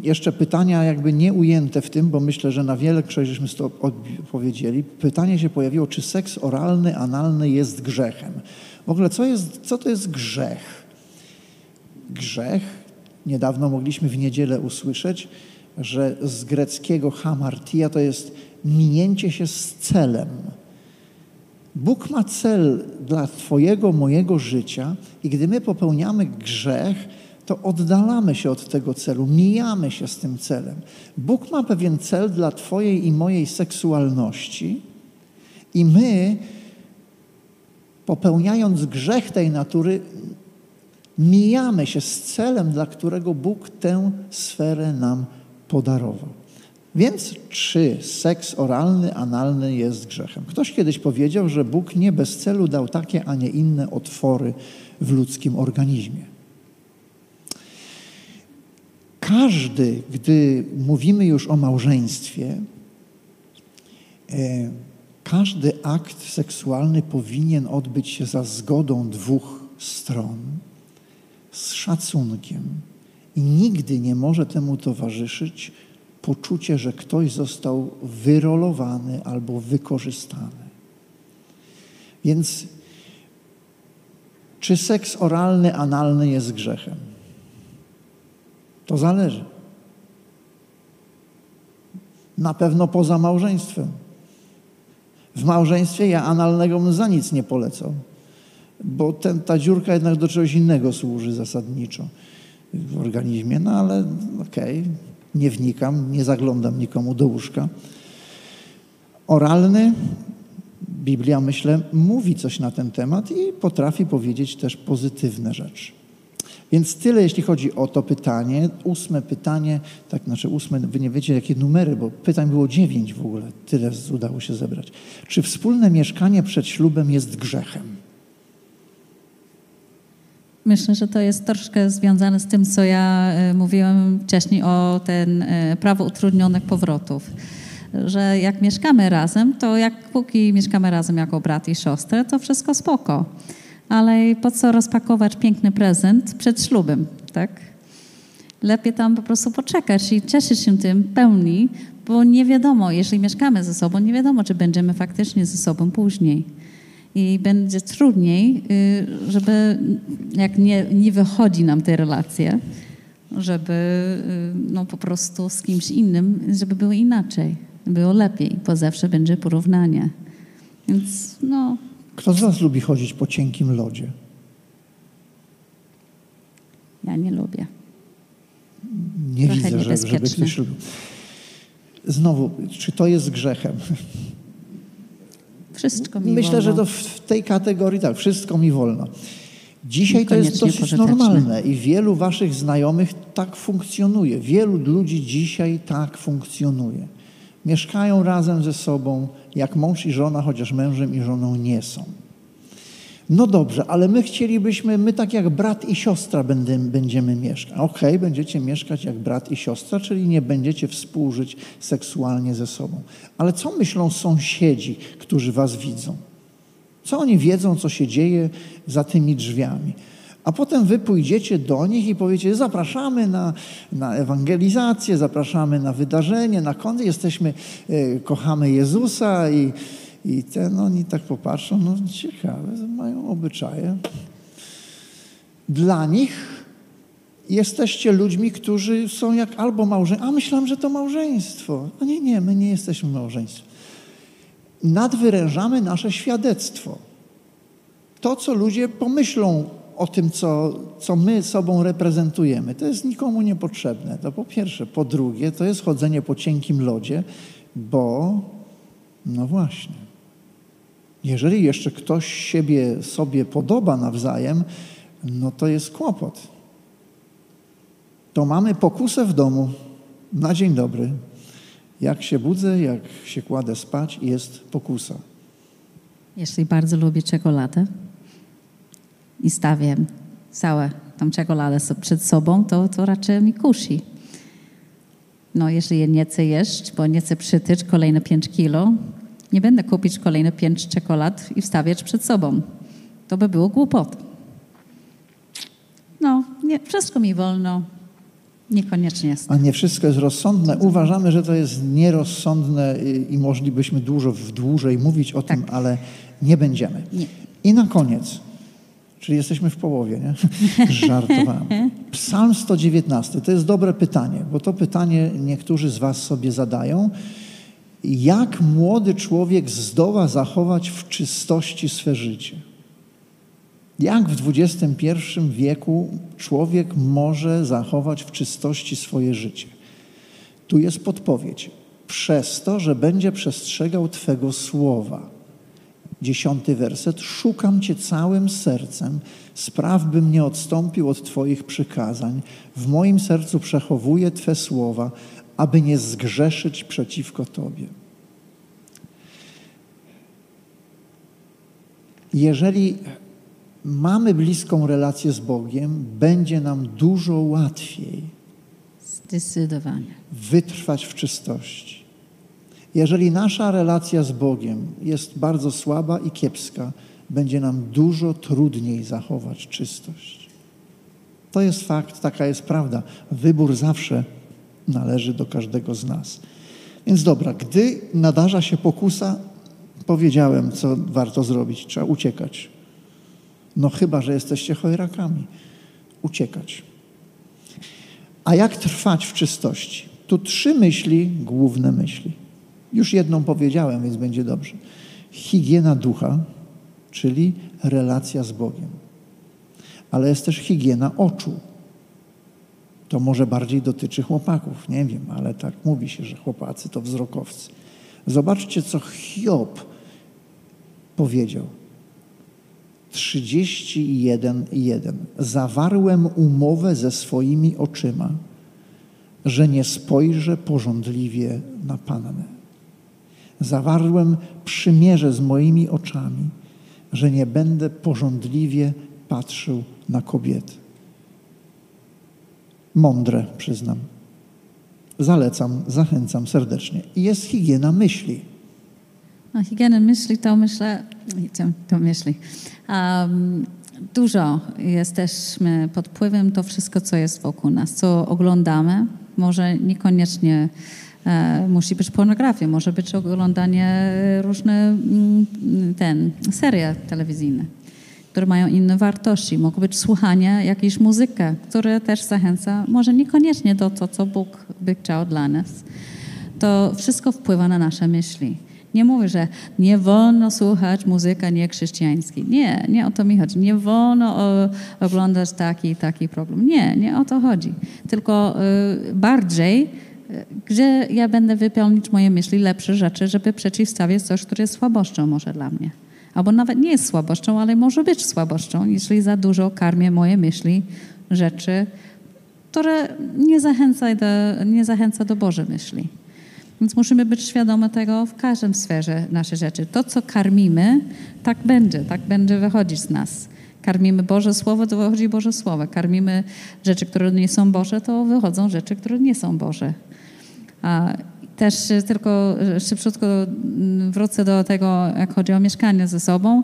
Speaker 2: jeszcze pytania jakby nie ujęte w tym, bo myślę, że na wiele żeśmy to odpowiedzieli. Pytanie się pojawiło, czy seks oralny, analny jest grzechem. W ogóle co, jest, co to jest grzech? Grzech, niedawno mogliśmy w niedzielę usłyszeć, że z greckiego hamartia to jest minięcie się z celem. Bóg ma cel dla Twojego, mojego życia i gdy my popełniamy grzech, to oddalamy się od tego celu, mijamy się z tym celem. Bóg ma pewien cel dla Twojej i mojej seksualności, i my, popełniając grzech tej natury, mijamy się z celem, dla którego Bóg tę sferę nam podarował. Więc czy seks oralny, analny jest grzechem? Ktoś kiedyś powiedział, że Bóg nie bez celu dał takie, a nie inne otwory w ludzkim organizmie. Każdy, gdy mówimy już o małżeństwie, e, każdy akt seksualny powinien odbyć się za zgodą dwóch stron, z szacunkiem i nigdy nie może temu towarzyszyć poczucie, że ktoś został wyrolowany albo wykorzystany. Więc czy seks oralny, analny jest grzechem? To zależy. Na pewno poza małżeństwem. W małżeństwie ja analnego bym za nic nie polecał, bo ten, ta dziurka jednak do czegoś innego służy zasadniczo w organizmie, no ale okej, okay, nie wnikam, nie zaglądam nikomu do łóżka. Oralny, Biblia myślę, mówi coś na ten temat i potrafi powiedzieć też pozytywne rzeczy. Więc tyle, jeśli chodzi o to pytanie. Ósme pytanie, tak znaczy ósme, wy nie wiecie jakie numery, bo pytań było dziewięć w ogóle. Tyle udało się zebrać. Czy wspólne mieszkanie przed ślubem jest grzechem?
Speaker 3: Myślę, że to jest troszkę związane z tym, co ja e, mówiłem wcześniej o ten e, prawo utrudnionych powrotów. Że jak mieszkamy razem, to jak póki mieszkamy razem jako brat i siostrę, to wszystko spoko ale po co rozpakować piękny prezent przed ślubem, tak? Lepiej tam po prostu poczekać i cieszyć się tym pełni, bo nie wiadomo, jeśli mieszkamy ze sobą, nie wiadomo, czy będziemy faktycznie ze sobą później. I będzie trudniej, y, żeby jak nie, nie wychodzi nam te relacje, żeby y, no, po prostu z kimś innym, żeby było inaczej, było lepiej, bo zawsze będzie porównanie. Więc no,
Speaker 2: Kto z Was lubi chodzić po cienkim lodzie?
Speaker 3: ja nie lubię.
Speaker 2: Nie
Speaker 3: Trochę
Speaker 2: widzę, że, żeby
Speaker 3: niebezpieczne.
Speaker 2: ktoś lubił. Znowu, czy to jest grzechem?
Speaker 3: Wszystko mi
Speaker 2: Myślę, że
Speaker 3: wolno.
Speaker 2: to w tej kategorii tak, wszystko mi wolno. Dzisiaj to jest dosyć normalne i wielu waszych znajomych tak funkcjonuje. Wielu ludzi dzisiaj tak funkcjonuje. Mieszkają razem ze sobą, jak mąż i żona, chociaż mężem i żoną nie są. No dobrze, ale my chcielibyśmy, my tak jak brat i siostra będziemy, będziemy mieszkać. Okej, będziecie mieszkać jak brat i siostra, czyli nie będziecie współżyć seksualnie ze sobą. Ale co myślą sąsiedzi, którzy was widzą? Co oni wiedzą, co się dzieje za tymi drzwiami? A potem wy pójdziecie do nich i powiecie, zapraszamy na, na ewangelizację, zapraszamy na wydarzenie, na kąty, jesteśmy, e, kochamy Jezusa i, i ten, oni tak popatrzą, no ciekawe, mają obyczaje. Dla nich jesteście ludźmi, którzy są jak albo małżeństwo, a myślałem, że to małżeństwo. A nie, nie, my nie jesteśmy małżeństwem nadwyrężamy nasze świadectwo. To, co ludzie pomyślą o tym, co, co my sobą reprezentujemy, to jest nikomu niepotrzebne. To po pierwsze. Po drugie, to jest chodzenie po cienkim lodzie, bo, no właśnie, jeżeli jeszcze ktoś siebie sobie podoba nawzajem, no to jest kłopot. To mamy pokusę w domu na dzień dobry. Jak się budzę, jak się kładę spać, jest pokusa.
Speaker 3: Jeśli bardzo lubię czekoladę i stawię całe tą czekoladę przed sobą, to, to raczej mi kusi. No, ja nie chcę jeść, bo nie chcę przytyć kolejne 5 kilo, nie będę kupić kolejne 5 czekolad i wstawiać przed sobą. To by było głupot. No, nie, wszystko mi wolno. Niekoniecznie jest.
Speaker 2: A nie wszystko jest rozsądne. Uważamy, że to jest nierozsądne i, i moglibyśmy dużo w dłużej mówić o tym,
Speaker 3: Tak.
Speaker 2: ale nie będziemy.
Speaker 3: Nie.
Speaker 2: I na koniec, czyli jesteśmy w połowie, nie? *laughs* Żartowałem. Psalm 119 to jest dobre pytanie, bo to pytanie niektórzy z Was sobie zadają. Jak młody człowiek zdoła zachować w czystości swe życie? Jak w XXI wieku człowiek może zachować w czystości swoje życie? Tu jest podpowiedź. Przez to, że będzie przestrzegał Twego słowa. Dziesiąty werset. Szukam Cię całym sercem, spraw, bym nie odstąpił od Twoich przykazań. W moim sercu przechowuję Twe słowa, aby nie zgrzeszyć przeciwko Tobie. Jeżeli mamy bliską relację z Bogiem, będzie nam dużo łatwiej
Speaker 3: Zdecydowanie.
Speaker 2: wytrwać w czystości. Jeżeli nasza relacja z Bogiem jest bardzo słaba i kiepska, będzie nam dużo trudniej zachować czystość. To jest fakt, taka jest prawda. Wybór zawsze należy do każdego z nas. Więc dobra, gdy nadarza się pokusa, powiedziałem, co warto zrobić. Trzeba uciekać. No chyba, że jesteście chojrakami. Uciekać. A jak trwać w czystości? Tu trzy myśli, główne myśli. Już jedną powiedziałem, więc będzie dobrze. Higiena ducha, czyli relacja z Bogiem. Ale jest też higiena oczu. To może bardziej dotyczy chłopaków, nie wiem, ale tak mówi się, że chłopacy to wzrokowcy. Zobaczcie, co Hiob powiedział. 31.1. Zawarłem umowę ze swoimi oczyma, że nie spojrzę porządliwie na Pannę. Zawarłem przymierze z moimi oczami, że nie będę porządliwie patrzył na kobiety. Mądre, przyznam. Zalecam, zachęcam serdecznie. I jest higiena myśli.
Speaker 3: No, higienę myśli to myślę, to, myśli. Um, Dużo jesteśmy pod wpływem to wszystko, co jest wokół nas, co oglądamy. Może niekoniecznie musi być pornografia, może być oglądanie różne mm, ten, serie telewizyjne, które mają inne wartości. Mogą być słuchanie jakiejś muzyki, która też zachęca, może niekoniecznie do to, co Bóg by chciał dla nas. To wszystko wpływa na nasze myśli. Nie mówię, że nie wolno słuchać muzyki niechrześcijańskiej. Nie, nie o to mi chodzi. Nie wolno o, oglądać taki i taki program. Nie, nie o to chodzi. Tylko bardziej, gdzie ja będę wypełnić moje myśli lepsze rzeczy, żeby przeciwstawić coś, które jest słabością może dla mnie. Albo nawet nie jest słabością, ale może być słabością, jeśli za dużo karmię moje myśli, rzeczy, które nie zachęca do, nie zachęca do Boże myśli. Więc musimy być świadome tego w każdym sferze naszej rzeczy. To, co karmimy, tak będzie, tak będzie wychodzić z nas. Karmimy Boże Słowo, to wychodzi Boże Słowo. Karmimy rzeczy, które nie są Boże, to wychodzą rzeczy, które nie są Boże. A też tylko szybciutko wrócę do tego, jak chodzi o mieszkanie ze sobą.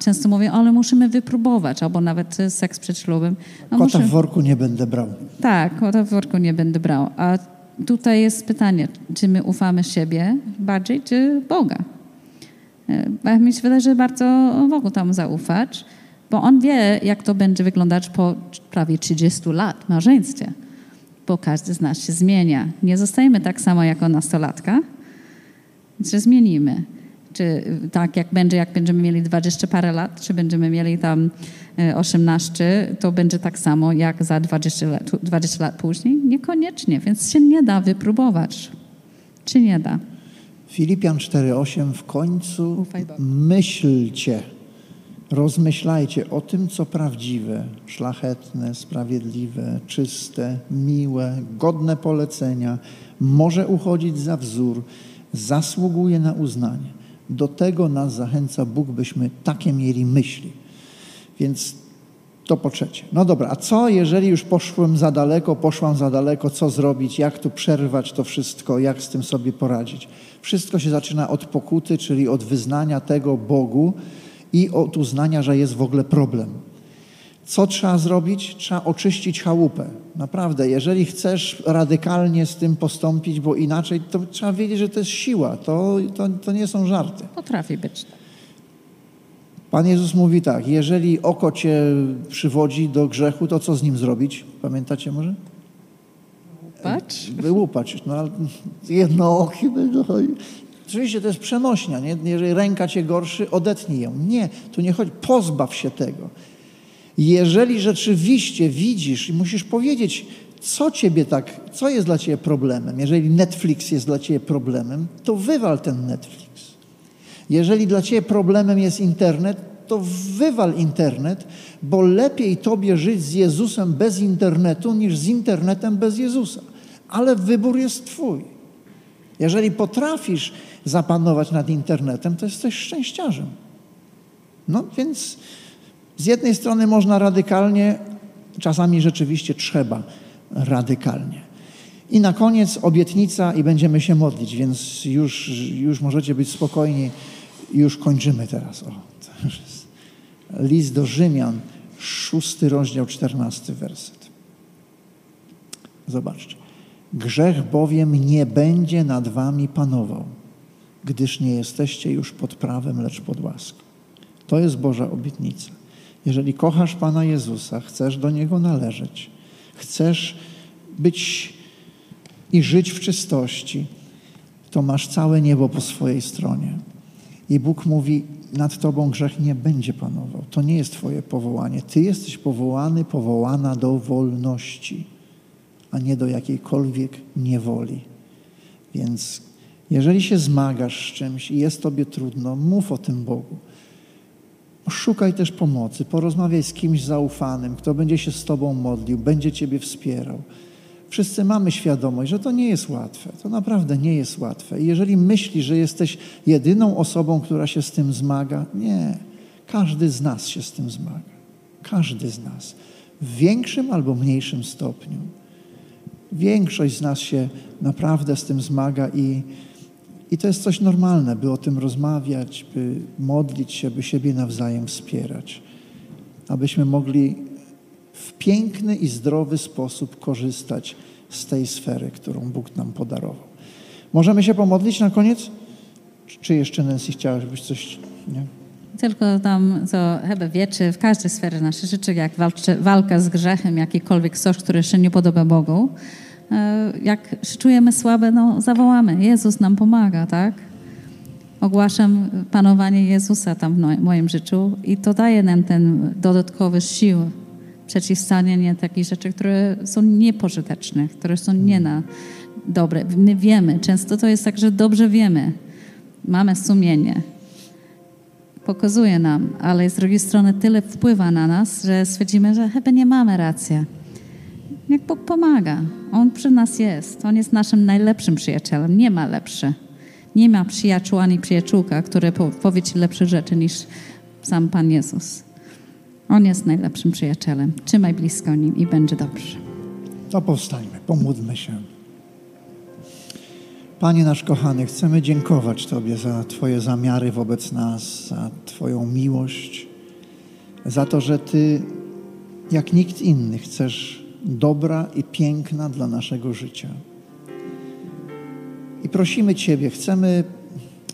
Speaker 3: Często mówię, ale musimy wypróbować, albo nawet seks przed ślubem.
Speaker 2: No kota muszę... w worku nie będę brał.
Speaker 3: Tak, kota w worku nie będę brał. A tutaj jest pytanie, czy my ufamy siebie bardziej, czy Boga. E, mi się wydaje, że bardzo Bogu tam zaufać, bo On wie, jak to będzie wyglądać po prawie 30 lat małżeństwie, bo każdy z nas się zmienia. Nie zostajemy tak samo jako nastolatka, więc się zmienimy. Czy tak jak będzie, jak będziemy mieli 20 parę lat, czy będziemy mieli tam 18, e, to będzie tak samo jak za 20 lat, 20 lat później? Niekoniecznie, więc się nie da wypróbować. Czy nie da?
Speaker 2: Filipian 4:8 w końcu myślcie, rozmyślajcie o tym, co prawdziwe, szlachetne, sprawiedliwe, czyste, miłe, godne polecenia, może uchodzić za wzór, zasługuje na uznanie. Do tego nas zachęca Bóg, byśmy takie mieli myśli. Więc to po trzecie. No dobra, a co jeżeli już poszłem za daleko, poszłam za daleko, co zrobić, jak tu przerwać to wszystko, jak z tym sobie poradzić? Wszystko się zaczyna od pokuty, czyli od wyznania tego Bogu i od uznania, że jest w ogóle problem. Co trzeba zrobić? Trzeba oczyścić chałupę. Naprawdę, jeżeli chcesz radykalnie z tym postąpić, bo inaczej, to trzeba wiedzieć, że to jest siła. To, to, to nie są żarty.
Speaker 3: Potrafi być.
Speaker 2: Pan Jezus mówi tak, jeżeli oko cię przywodzi do grzechu, to co z nim zrobić? Pamiętacie może?
Speaker 3: Wyłupać?
Speaker 2: Wyłupać. No, ale jedno oko. Oczywiście to jest przenośnia. Nie? Jeżeli ręka cię gorszy, odetnij ją. Nie, tu nie chodzi. Pozbaw się tego. Jeżeli rzeczywiście widzisz i musisz powiedzieć, co ciebie tak, co jest dla ciebie problemem. Jeżeli Netflix jest dla ciebie problemem, to wywal ten Netflix. Jeżeli dla ciebie problemem jest internet, to wywal internet, bo lepiej tobie żyć z Jezusem bez internetu niż z internetem bez Jezusa. Ale wybór jest twój. Jeżeli potrafisz zapanować nad internetem, to jesteś szczęściarzem. No więc z jednej strony można radykalnie, czasami rzeczywiście trzeba radykalnie. I na koniec obietnica i będziemy się modlić, więc już, już możecie być spokojni. Już kończymy teraz. O, List do Rzymian, szósty rozdział, czternasty werset. Zobaczcie. Grzech bowiem nie będzie nad wami panował, gdyż nie jesteście już pod prawem, lecz pod łaską. To jest Boża obietnica. Jeżeli kochasz Pana Jezusa, chcesz do Niego należeć, chcesz być i żyć w czystości, to masz całe niebo po swojej stronie. I Bóg mówi, nad Tobą grzech nie będzie panował. To nie jest Twoje powołanie. Ty jesteś powołany, powołana do wolności, a nie do jakiejkolwiek niewoli. Więc jeżeli się zmagasz z czymś i jest Tobie trudno, mów o tym Bogu. Szukaj też pomocy, porozmawiaj z kimś zaufanym, kto będzie się z Tobą modlił, będzie Ciebie wspierał. Wszyscy mamy świadomość, że to nie jest łatwe. To naprawdę nie jest łatwe. I jeżeli myślisz, że jesteś jedyną osobą, która się z tym zmaga, nie. Każdy z nas się z tym zmaga. Każdy z nas. W większym albo mniejszym stopniu. Większość z nas się naprawdę z tym zmaga i i to jest coś normalne, by o tym rozmawiać, by modlić się, by siebie nawzajem wspierać. abyśmy mogli w piękny i zdrowy sposób korzystać z tej sfery, którą Bóg nam podarował. Możemy się pomodlić na koniec? Czy jeszcze Nancy chciałabyś coś? Nie?
Speaker 3: Tylko tam, co chyba wiecie, w każdej sferze naszych życia, jak walczy, walka z grzechem, jakikolwiek coś, który się nie podoba Bogu, jak się czujemy słabe, no zawołamy. Jezus nam pomaga, tak? Ogłaszam panowanie Jezusa tam w moim życiu i to daje nam ten dodatkowy sił przeciwstawienie takich rzeczy, które są niepożyteczne, które są nie na dobre. My wiemy, często to jest tak, że dobrze wiemy, mamy sumienie, pokazuje nam, ale z drugiej strony tyle wpływa na nas, że stwierdzimy, że chyba nie mamy racji. Jak Bóg pomaga, On przy nas jest, On jest naszym najlepszym przyjacielem, nie ma lepszy. Nie ma przyjaciół ani przyjaciółka, które powie ci lepsze rzeczy niż sam Pan Jezus. On jest najlepszym przyjacielem. Trzymaj blisko Nim i będzie dobrze.
Speaker 2: To powstańmy, pomódlmy się. Panie nasz kochany, chcemy dziękować Tobie za Twoje zamiary wobec nas, za Twoją miłość, za to, że Ty, jak nikt inny, chcesz dobra i piękna dla naszego życia. I prosimy Ciebie, chcemy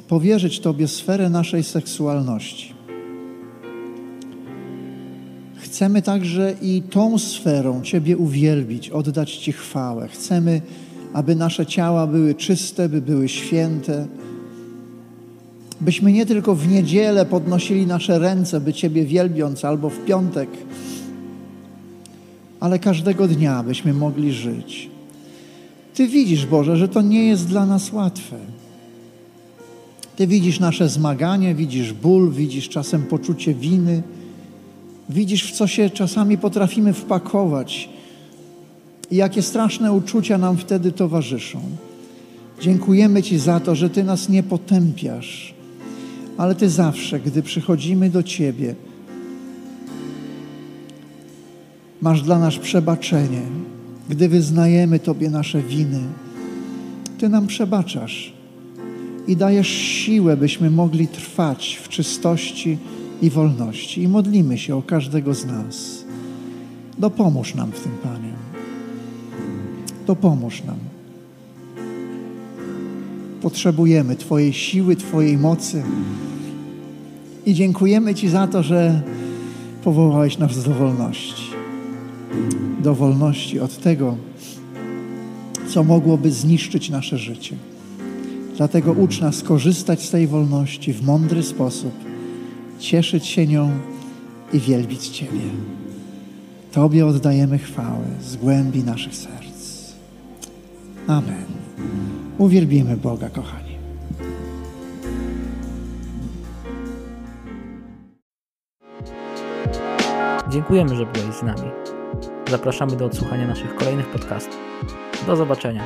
Speaker 2: powierzyć Tobie sferę naszej seksualności. Chcemy także i tą sferą Ciebie uwielbić, oddać Ci chwałę. Chcemy aby nasze ciała były czyste, by były święte, byśmy nie tylko w niedzielę podnosili nasze ręce, by Ciebie wielbiąc, albo w piątek, ale każdego dnia byśmy mogli żyć. Ty widzisz, Boże, że to nie jest dla nas łatwe. Ty widzisz nasze zmaganie, widzisz ból, widzisz czasem poczucie winy, widzisz, w co się czasami potrafimy wpakować i jakie straszne uczucia nam wtedy towarzyszą. Dziękujemy Ci za to, że Ty nas nie potępiasz, ale Ty zawsze, gdy przychodzimy do Ciebie, masz dla nas przebaczenie. Gdy wyznajemy Tobie nasze winy, Ty nam przebaczasz i dajesz siłę, byśmy mogli trwać w czystości i wolności. I modlimy się o każdego z nas. Dopomóż nam w tym, Panie to pomóż nam. Potrzebujemy Twojej siły, Twojej mocy. I dziękujemy Ci za to, że powołałeś nas do wolności. Do wolności od tego, co mogłoby zniszczyć nasze życie. Dlatego ucz nas korzystać z tej wolności w mądry sposób, cieszyć się nią i wielbić Ciebie. Tobie oddajemy chwałę z głębi naszych serc. Amen. Uwielbimy Boga, kochani.
Speaker 1: Dziękujemy, że byłeś z nami. Zapraszamy do odsłuchania naszych kolejnych podcastów. Do zobaczenia.